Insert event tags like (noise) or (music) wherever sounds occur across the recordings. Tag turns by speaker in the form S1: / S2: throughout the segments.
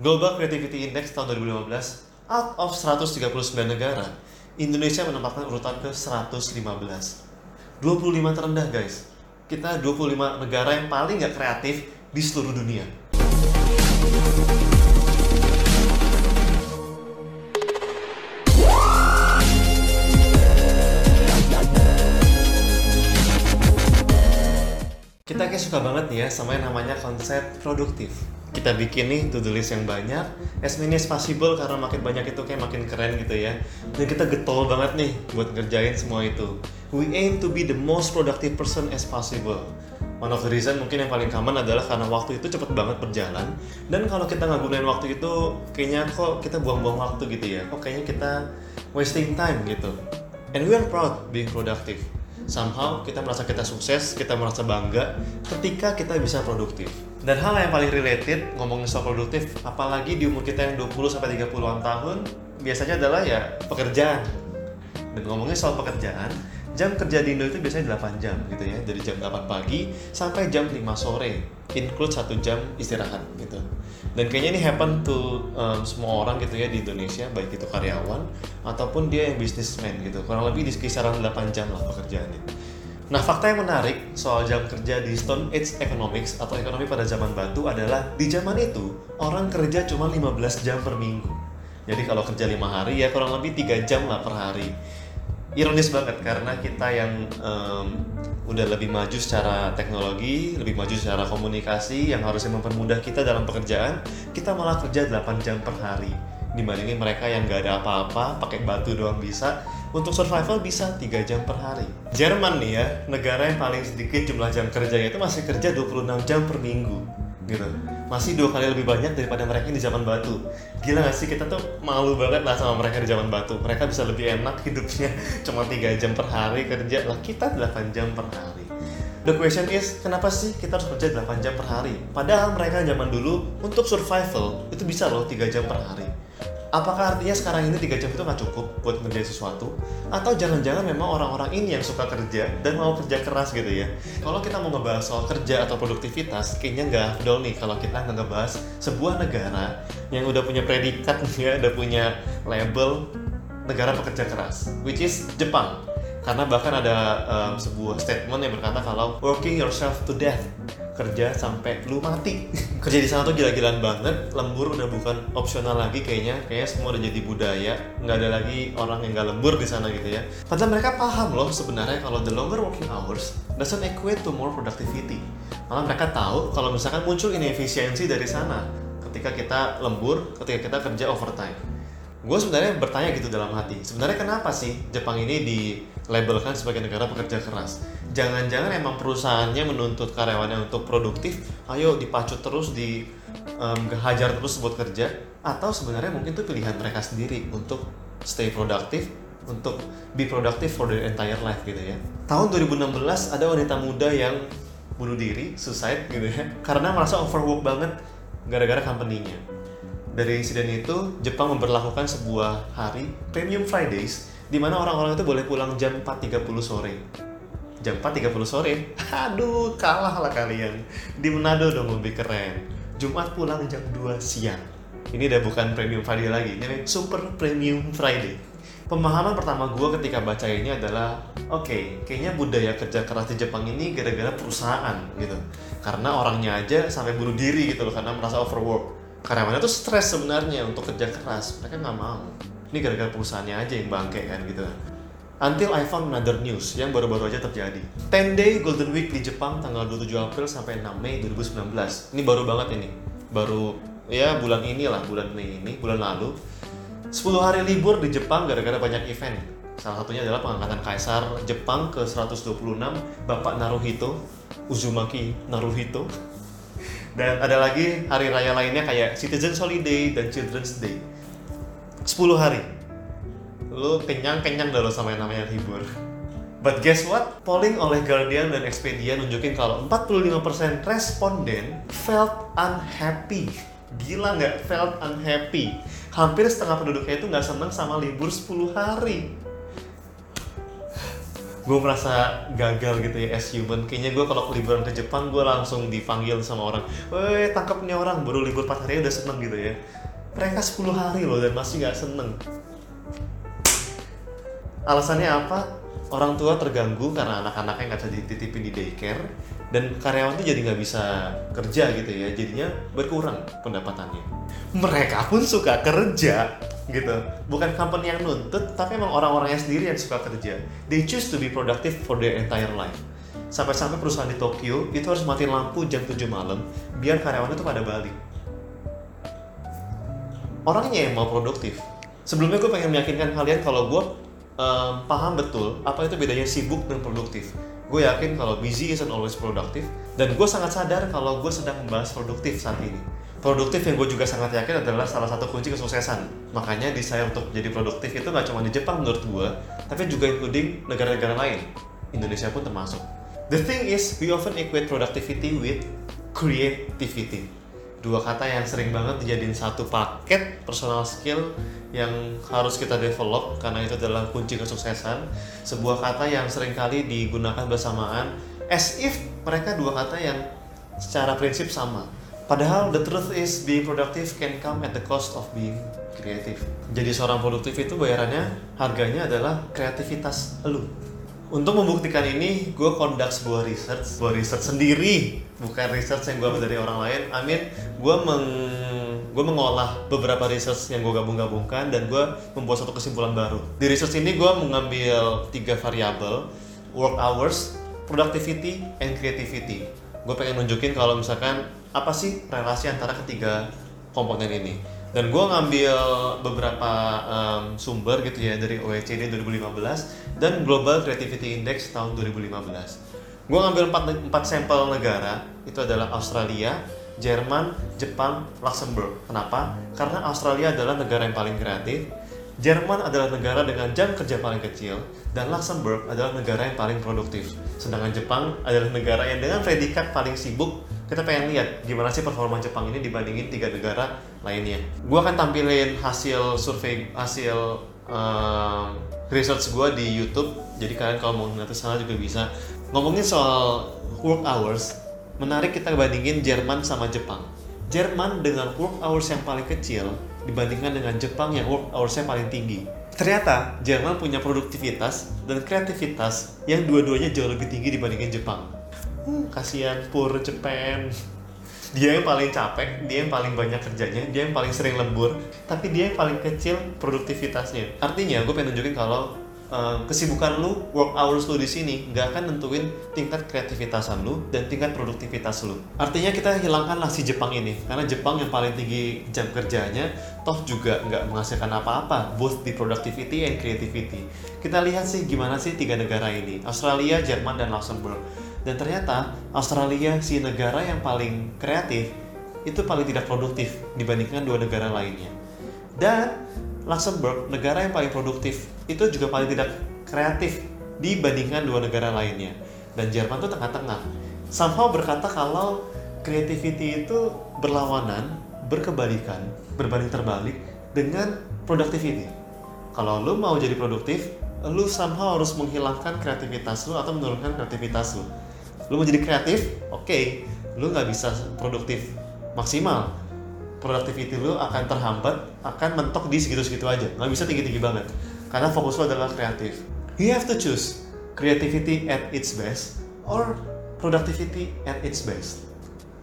S1: Global Creativity Index tahun 2015, out of 139 negara, Indonesia menempatkan urutan ke 115. 25 terendah guys. Kita 25 negara yang paling nggak kreatif di seluruh dunia. Kita kayak suka banget nih ya sama yang namanya konsep produktif. Kita bikin nih to-do list yang banyak, as many as possible karena makin banyak itu kayak makin keren gitu ya. Dan kita getol banget nih buat ngerjain semua itu. We aim to be the most productive person as possible. One of the reason mungkin yang paling common adalah karena waktu itu cepet banget berjalan dan kalau kita nggak gunain waktu itu kayaknya kok kita buang-buang waktu gitu ya kok kayaknya kita wasting time gitu and we are proud being productive somehow kita merasa kita sukses, kita merasa bangga ketika kita bisa produktif. Dan hal yang paling related ngomongin soal produktif, apalagi di umur kita yang 20 sampai 30-an tahun, biasanya adalah ya pekerjaan. Dan ngomongin soal pekerjaan, jam kerja di Indo itu biasanya 8 jam gitu ya, dari jam 8 pagi sampai jam 5 sore, include satu jam istirahat gitu. Dan kayaknya ini happen to um, semua orang gitu ya di Indonesia, baik itu karyawan ataupun dia yang bisnismen gitu. Kurang lebih di kisaran 8 jam lah pekerjaannya. Nah, fakta yang menarik soal jam kerja di Stone Age Economics atau ekonomi pada zaman batu adalah di zaman itu orang kerja cuma 15 jam per minggu. Jadi kalau kerja lima hari ya kurang lebih 3 jam lah per hari. Ironis banget karena kita yang um, udah lebih maju secara teknologi, lebih maju secara komunikasi yang harusnya mempermudah kita dalam pekerjaan, kita malah kerja 8 jam per hari. Dibandingin mereka yang gak ada apa-apa, pakai batu doang bisa, untuk survival bisa 3 jam per hari. Jerman nih ya, negara yang paling sedikit jumlah jam kerjanya itu masih kerja 26 jam per minggu. Gitu. Masih dua kali lebih banyak daripada mereka di zaman batu. Gila gak sih kita tuh malu banget lah sama mereka di zaman batu. Mereka bisa lebih enak hidupnya (laughs) cuma 3 jam per hari kerja lah kita 8 jam per hari. The question is, kenapa sih kita harus kerja 8 jam per hari? Padahal mereka zaman dulu untuk survival itu bisa loh 3 jam per hari. Apakah artinya sekarang ini 3 jam itu nggak cukup buat ngerjain sesuatu? Atau jangan-jangan memang orang-orang ini yang suka kerja dan mau kerja keras gitu ya? Kalau kita mau ngebahas soal kerja atau produktivitas, kayaknya nggak afdol nih kalau kita nggak ngebahas sebuah negara yang udah punya predikat (laughs) ya, udah punya label negara pekerja keras, which is Jepang. Karena bahkan ada um, sebuah statement yang berkata kalau working yourself to death kerja sampai lu mati. (laughs) Kerja di sana tuh gila-gilaan banget lembur udah bukan opsional lagi kayaknya. Kayaknya semua udah jadi budaya nggak ada lagi orang yang nggak lembur di sana gitu ya. Padahal mereka paham loh sebenarnya kalau the longer working hours doesn't equate to more productivity. Malah mereka tahu kalau misalkan muncul inefisiensi dari sana. Ketika kita lembur ketika kita kerja overtime gue sebenarnya bertanya gitu dalam hati sebenarnya kenapa sih Jepang ini dilabelkan sebagai negara pekerja keras? Jangan-jangan emang perusahaannya menuntut karyawannya untuk produktif? Ayo dipacu terus di um, hajar terus buat kerja? Atau sebenarnya mungkin itu pilihan mereka sendiri untuk stay produktif untuk be productive for the entire life gitu ya. Tahun 2016 ada wanita muda yang bunuh diri suicide gitu ya karena merasa overwork banget gara-gara company-nya dari insiden itu, Jepang memperlakukan sebuah hari Premium Fridays di mana orang-orang itu boleh pulang jam 4.30 sore. Jam 4.30 sore? (laughs) Aduh, kalah lah kalian. Di Manado dong lebih keren. Jumat pulang jam 2 siang. Ini udah bukan Premium Friday lagi, ini Super Premium Friday. Pemahaman pertama gue ketika baca ini adalah, oke, okay, kayaknya budaya kerja keras di Jepang ini gara-gara perusahaan gitu. Karena orangnya aja sampai bunuh diri gitu loh, karena merasa overwork karyawannya tuh stres sebenarnya untuk kerja keras mereka nggak mau ini gara-gara perusahaannya aja yang bangke kan gitu Until I found another news yang baru-baru aja terjadi. 10 day Golden Week di Jepang tanggal 27 April sampai 6 Mei 2019. Ini baru banget ini. Baru ya bulan inilah, bulan Mei ini, bulan lalu. 10 hari libur di Jepang gara-gara banyak event. Salah satunya adalah pengangkatan kaisar Jepang ke 126 Bapak Naruhito, Uzumaki Naruhito dan ada lagi hari raya lainnya kayak Citizens Holiday dan Children's Day. 10 hari. Lu kenyang-kenyang lo sama yang namanya libur. But guess what? Polling oleh Guardian dan Expedia nunjukin kalau 45% responden felt unhappy. Gila nggak? Felt unhappy. Hampir setengah penduduknya itu nggak seneng sama libur 10 hari. Gue merasa gagal gitu ya as human. Kayaknya gue kalau liburan ke Jepang gue langsung dipanggil sama orang weh tangkap nih orang. Baru libur 4 hari udah seneng gitu ya. Mereka 10 hari loh dan masih gak seneng. Alasannya apa? Orang tua terganggu karena anak-anaknya nggak bisa dititipin di daycare dan karyawan tuh jadi nggak bisa kerja gitu ya jadinya berkurang pendapatannya. Mereka pun suka kerja gitu. Bukan company yang nuntut tapi emang orang-orangnya sendiri yang suka kerja. They choose to be productive for their entire life. Sampai-sampai perusahaan di Tokyo itu harus mati lampu jam 7 malam biar karyawannya tuh pada balik. Orangnya yang mau produktif. Sebelumnya gue pengen meyakinkan kalian kalau gue um, paham betul apa itu bedanya sibuk dan produktif. Gue yakin kalau busy isn't always productive dan gue sangat sadar kalau gue sedang membahas produktif saat ini. Produktif yang gue juga sangat yakin adalah salah satu kunci kesuksesan. Makanya desire untuk jadi produktif itu nggak cuma di Jepang menurut gue tapi juga including negara-negara lain. Indonesia pun termasuk. The thing is we often equate productivity with creativity dua kata yang sering banget dijadiin satu paket personal skill yang harus kita develop karena itu adalah kunci kesuksesan. Sebuah kata yang sering kali digunakan bersamaan. As if mereka dua kata yang secara prinsip sama. Padahal the truth is being productive can come at the cost of being creative. Jadi seorang produktif itu bayarannya harganya adalah kreativitas lu untuk membuktikan ini, gue conduct sebuah research, sebuah research sendiri, bukan research yang gue ambil dari orang lain. Amin, gue meng gue mengolah beberapa research yang gue gabung-gabungkan dan gue membuat satu kesimpulan baru. Di research ini gue mengambil tiga variabel, work hours, productivity, and creativity. Gue pengen nunjukin kalau misalkan apa sih relasi antara ketiga komponen ini dan gue ngambil beberapa um, sumber gitu ya dari OECD 2015 dan Global Creativity Index tahun 2015 gue ngambil empat, empat sampel negara itu adalah Australia, Jerman, Jepang, Luxembourg kenapa? karena Australia adalah negara yang paling kreatif Jerman adalah negara dengan jam kerja paling kecil dan Luxembourg adalah negara yang paling produktif. Sedangkan Jepang adalah negara yang dengan predikat paling sibuk kita pengen lihat gimana sih performa Jepang ini dibandingin tiga negara lainnya. Gue akan tampilin hasil survei hasil uh, research gue di YouTube. Jadi kalian kalau mau ngeliat sana juga bisa. Ngomongin soal work hours, menarik kita bandingin Jerman sama Jepang. Jerman dengan work hours yang paling kecil dibandingkan dengan Jepang yang work hoursnya paling tinggi. Ternyata Jerman punya produktivitas dan kreativitas yang dua-duanya jauh lebih tinggi dibandingin Jepang hmm, kasihan pur Jepang dia yang paling capek, dia yang paling banyak kerjanya, dia yang paling sering lembur, tapi dia yang paling kecil produktivitasnya. Artinya, gue pengen nunjukin kalau uh, kesibukan lu, work hours lu di sini nggak akan nentuin tingkat kreativitasan lu dan tingkat produktivitas lu. Artinya kita hilangkanlah si Jepang ini, karena Jepang yang paling tinggi jam kerjanya, toh juga nggak menghasilkan apa-apa, both di productivity and creativity. Kita lihat sih gimana sih tiga negara ini, Australia, Jerman, dan Luxembourg dan ternyata Australia si negara yang paling kreatif itu paling tidak produktif dibandingkan dua negara lainnya. Dan Luxembourg negara yang paling produktif itu juga paling tidak kreatif dibandingkan dua negara lainnya. Dan Jerman itu tengah-tengah. Somehow berkata kalau creativity itu berlawanan berkebalikan berbanding terbalik dengan productivity. Kalau lu mau jadi produktif lu somehow harus menghilangkan kreativitas lu atau menurunkan kreativitas lu lu mau jadi kreatif? Oke. Okay. lu nggak bisa produktif maksimal. Productivity lu akan terhambat akan mentok di segitu-segitu aja. Nggak bisa tinggi-tinggi banget. Karena fokus lu adalah kreatif. You have to choose creativity at its best or productivity at its best.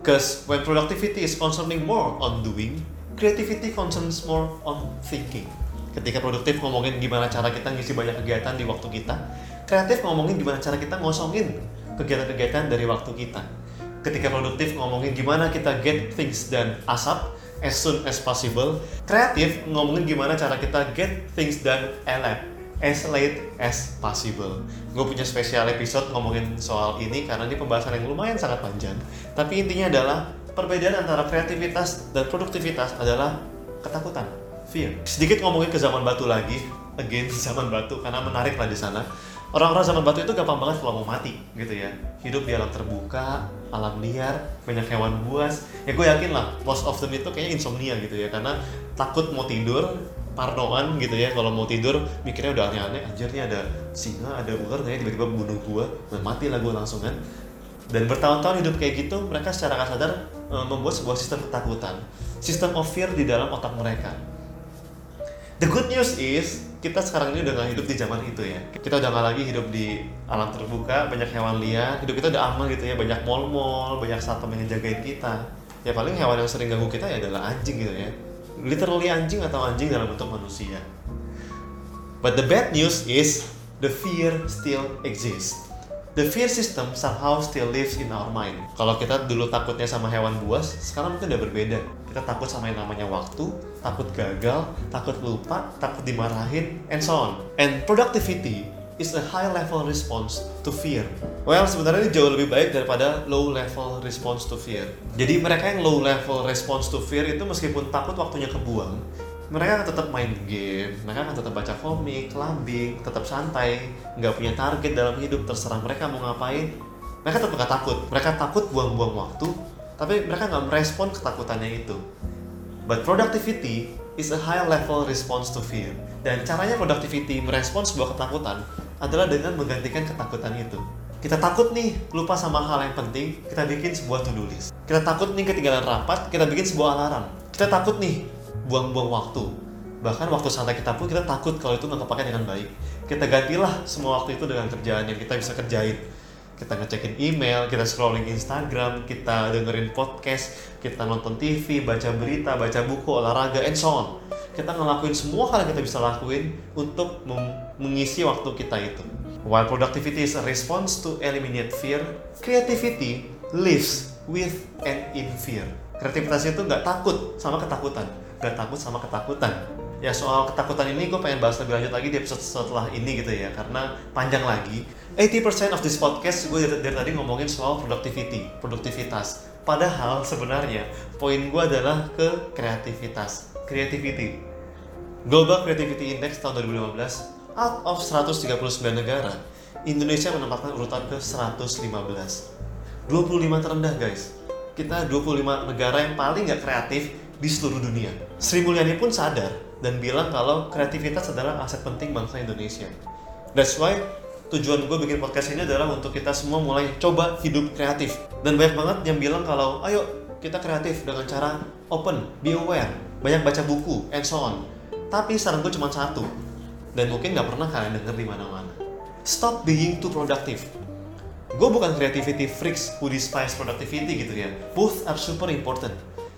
S1: Because when productivity is concerning more on doing creativity concerns more on thinking. Ketika produktif ngomongin gimana cara kita ngisi banyak kegiatan di waktu kita kreatif ngomongin gimana cara kita ngosongin kegiatan-kegiatan dari waktu kita. Ketika produktif ngomongin gimana kita get things done asap as soon as possible. Kreatif ngomongin gimana cara kita get things done elap as late as possible. Gue punya spesial episode ngomongin soal ini karena ini pembahasan yang lumayan sangat panjang. Tapi intinya adalah perbedaan antara kreativitas dan produktivitas adalah ketakutan, fear. Sedikit ngomongin ke zaman batu lagi, again (laughs) zaman batu karena menarik lah di sana orang-orang zaman batu itu gampang banget kalau mau mati gitu ya. Hidup di alam terbuka alam liar banyak hewan buas. Ya gue yakin lah most of them itu kayaknya insomnia gitu ya karena takut mau tidur parnoan gitu ya. Kalau mau tidur mikirnya udah aneh-aneh. Anjir nih ada singa ada ular nih tiba-tiba bunuh gua. Dan mati lah gua langsung kan. Dan bertahun-tahun hidup kayak gitu mereka secara nggak sadar e, membuat sebuah sistem ketakutan. Sistem of fear di dalam otak mereka. The good news is kita sekarang ini udah gak hidup di zaman itu ya. Kita udah gak lagi hidup di alam terbuka banyak hewan liar. Hidup kita udah aman gitu ya banyak mall-mall banyak satpam yang jagain kita. Ya paling hewan yang sering ganggu kita ya adalah anjing gitu ya. Literally anjing atau anjing dalam bentuk manusia. But the bad news is the fear still exists the fear system somehow still lives in our mind. Kalau kita dulu takutnya sama hewan buas, sekarang mungkin udah berbeda. Kita takut sama yang namanya waktu, takut gagal, takut lupa, takut dimarahin, and so on. And productivity is a high level response to fear. Well, sebenarnya ini jauh lebih baik daripada low level response to fear. Jadi mereka yang low level response to fear itu meskipun takut waktunya kebuang, mereka akan tetap main game, mereka akan tetap baca komik, lambing, tetap santai, nggak punya target dalam hidup, terserah mereka mau ngapain. Mereka tetap gak takut, mereka takut buang-buang waktu, tapi mereka nggak merespon ketakutannya itu. But productivity is a high level response to fear. Dan caranya productivity merespon sebuah ketakutan adalah dengan menggantikan ketakutan itu. Kita takut nih lupa sama hal yang penting, kita bikin sebuah to-do list. Kita takut nih ketinggalan rapat, kita bikin sebuah alarm. Kita takut nih buang-buang waktu. Bahkan waktu santai kita pun kita takut kalau itu nggak kepake dengan baik. Kita gantilah semua waktu itu dengan kerjaan yang kita bisa kerjain. Kita ngecekin email, kita scrolling Instagram, kita dengerin podcast, kita nonton TV, baca berita, baca buku, olahraga, and so on. Kita ngelakuin semua hal yang kita bisa lakuin untuk mengisi waktu kita itu. While productivity is a response to eliminate fear, creativity lives with and in fear. Kreativitas itu nggak takut sama ketakutan gak takut sama ketakutan. Ya soal ketakutan ini gue pengen bahas lebih lanjut lagi di episode setelah ini gitu ya karena panjang lagi. 80% of this podcast gue dari, dari tadi ngomongin soal productivity produktivitas. Padahal sebenarnya poin gue adalah ke kreativitas creativity. Global Creativity Index tahun 2015 out of 139 negara Indonesia menempatkan urutan ke 115 25 terendah guys. Kita 25 negara yang paling gak kreatif di seluruh dunia. Sri Mulyani pun sadar dan bilang kalau kreativitas adalah aset penting bangsa Indonesia. That's why tujuan gue bikin podcast ini adalah untuk kita semua mulai coba hidup kreatif. Dan banyak banget yang bilang kalau ayo kita kreatif dengan cara open, be aware, banyak baca buku, and so on. Tapi saran gue cuma satu, dan mungkin nggak pernah kalian denger di mana-mana. Stop being too productive. Gue bukan creativity freaks who despise productivity gitu ya. Both are super important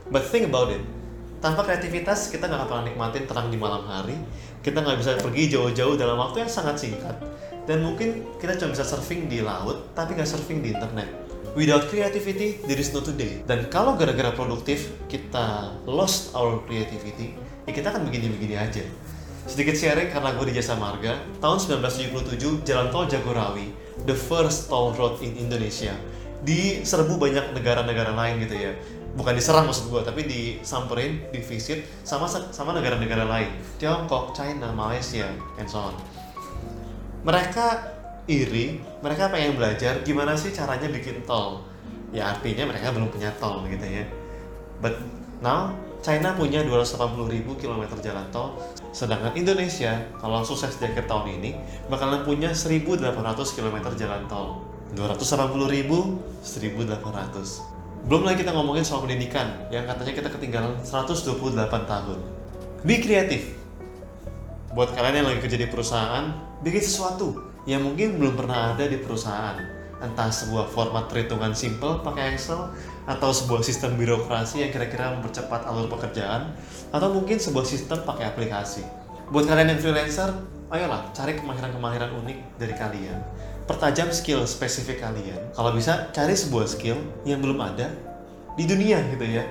S1: But think about it, tanpa kreativitas kita nggak akan nikmatin terang di malam hari, kita nggak bisa pergi jauh-jauh dalam waktu yang sangat singkat, dan mungkin kita cuma bisa surfing di laut, tapi nggak surfing di internet. Without creativity, there is no today. Dan kalau gara-gara produktif kita lost our creativity, ya kita akan begini-begini aja. Sedikit sharing karena gue di Jasa Marga, tahun 1977 Jalan Tol Jagorawi, the first toll road in Indonesia, diserbu banyak negara-negara lain gitu ya bukan diserang maksud gue tapi disamperin divisit sama sama negara-negara lain. Tiongkok China Malaysia and so on. Mereka iri mereka pengen belajar gimana sih caranya bikin tol. Ya artinya mereka belum punya tol gitu ya. But now China punya 280 ribu kilometer jalan tol. Sedangkan Indonesia kalau sukses di akhir tahun ini bakalan punya 1800 kilometer jalan tol. 280 ribu 1800 belum lagi kita ngomongin soal pendidikan yang katanya kita ketinggalan 128 tahun. Be kreatif. Buat kalian yang lagi kerja di perusahaan, bikin sesuatu yang mungkin belum pernah ada di perusahaan. Entah sebuah format perhitungan simple pakai Excel atau sebuah sistem birokrasi yang kira-kira mempercepat alur pekerjaan atau mungkin sebuah sistem pakai aplikasi. Buat kalian yang freelancer, ayolah cari kemahiran-kemahiran unik dari kalian pertajam skill spesifik kalian. Kalau bisa cari sebuah skill yang belum ada di dunia gitu ya.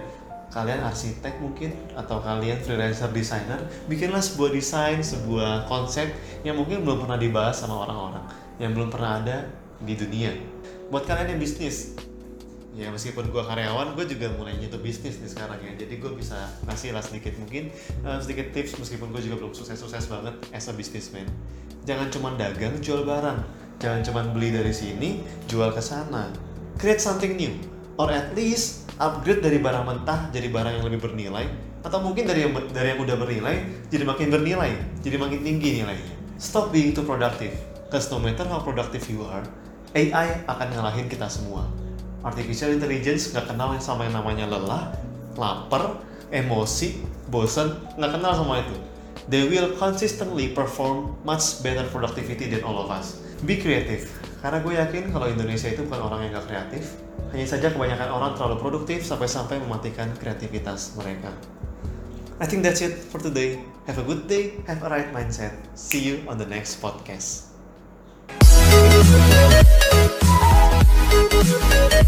S1: Kalian arsitek mungkin atau kalian freelancer designer, bikinlah sebuah desain, sebuah konsep yang mungkin belum pernah dibahas sama orang-orang, yang belum pernah ada di dunia. Buat kalian yang bisnis, ya meskipun gue karyawan gue juga mulai nyentuh bisnis nih sekarang ya. Jadi gue bisa ngasih lah sedikit mungkin uh, sedikit tips meskipun gue juga belum sukses-sukses banget as a businessman. Jangan cuma dagang jual barang. Jangan cuma beli dari sini, jual ke sana. Create something new, or at least upgrade dari barang mentah jadi barang yang lebih bernilai. Atau mungkin dari yang dari yang udah bernilai jadi makin bernilai jadi makin tinggi nilainya. Stop being too productive. Cause no matter how productive you are AI akan ngalahin kita semua artificial intelligence nggak kenal sama yang namanya lelah lapar emosi bosan nggak kenal sama itu they will consistently perform much better productivity than all of us be creative karena gue yakin kalau Indonesia itu bukan orang yang gak kreatif hanya saja kebanyakan orang terlalu produktif sampai-sampai mematikan kreativitas mereka I think that's it for today. Have a good day, have a right mindset. See you on the next podcast. Música